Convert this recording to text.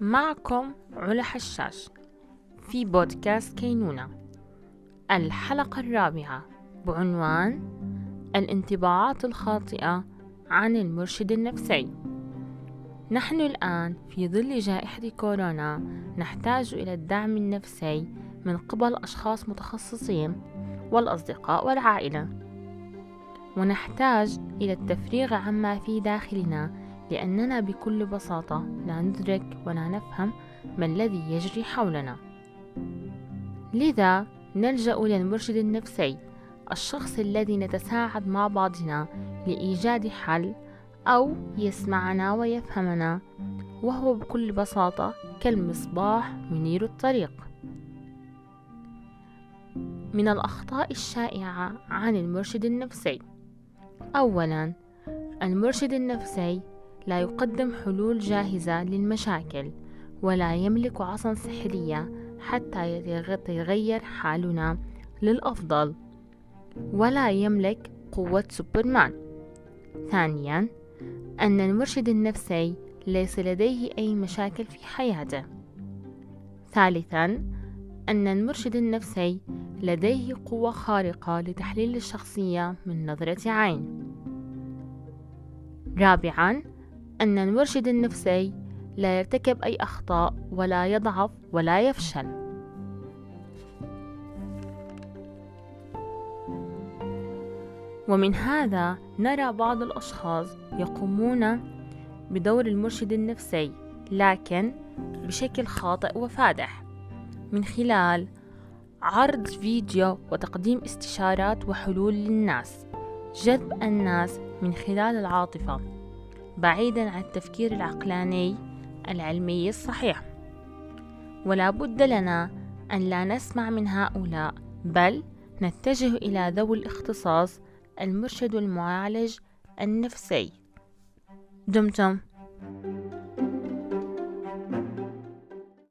معكم علا حشاش في بودكاست كينونة. الحلقة الرابعة بعنوان الانطباعات الخاطئة عن المرشد النفسي. نحن الآن في ظل جائحة كورونا نحتاج إلى الدعم النفسي من قبل أشخاص متخصصين والأصدقاء والعائلة. ونحتاج إلى التفريغ عما في داخلنا لأننا بكل بساطة لا ندرك ولا نفهم ما الذي يجري حولنا. لذا نلجأ إلى المرشد النفسي الشخص الذي نتساعد مع بعضنا لإيجاد حل أو يسمعنا ويفهمنا وهو بكل بساطة كالمصباح منير الطريق. من الأخطاء الشائعة عن المرشد النفسي. أولا المرشد النفسي لا يقدم حلول جاهزة للمشاكل ولا يملك عصا سحرية حتى يتغير حالنا للأفضل ولا يملك قوة سوبرمان. ثانيا أن المرشد النفسي ليس لديه أي مشاكل في حياته. ثالثا أن المرشد النفسي لديه قوة خارقة لتحليل الشخصية من نظرة عين. رابعا أن المرشد النفسي لا يرتكب أي أخطاء ولا يضعف ولا يفشل. ومن هذا نرى بعض الأشخاص يقومون بدور المرشد النفسي لكن بشكل خاطئ وفادح من خلال عرض فيديو وتقديم استشارات وحلول للناس. جذب الناس من خلال العاطفة. بعيدا عن التفكير العقلاني العلمي الصحيح. ولا بد لنا أن لا نسمع من هؤلاء بل نتجه إلى ذوي الاختصاص المرشد والمعالج النفسي. دمتم.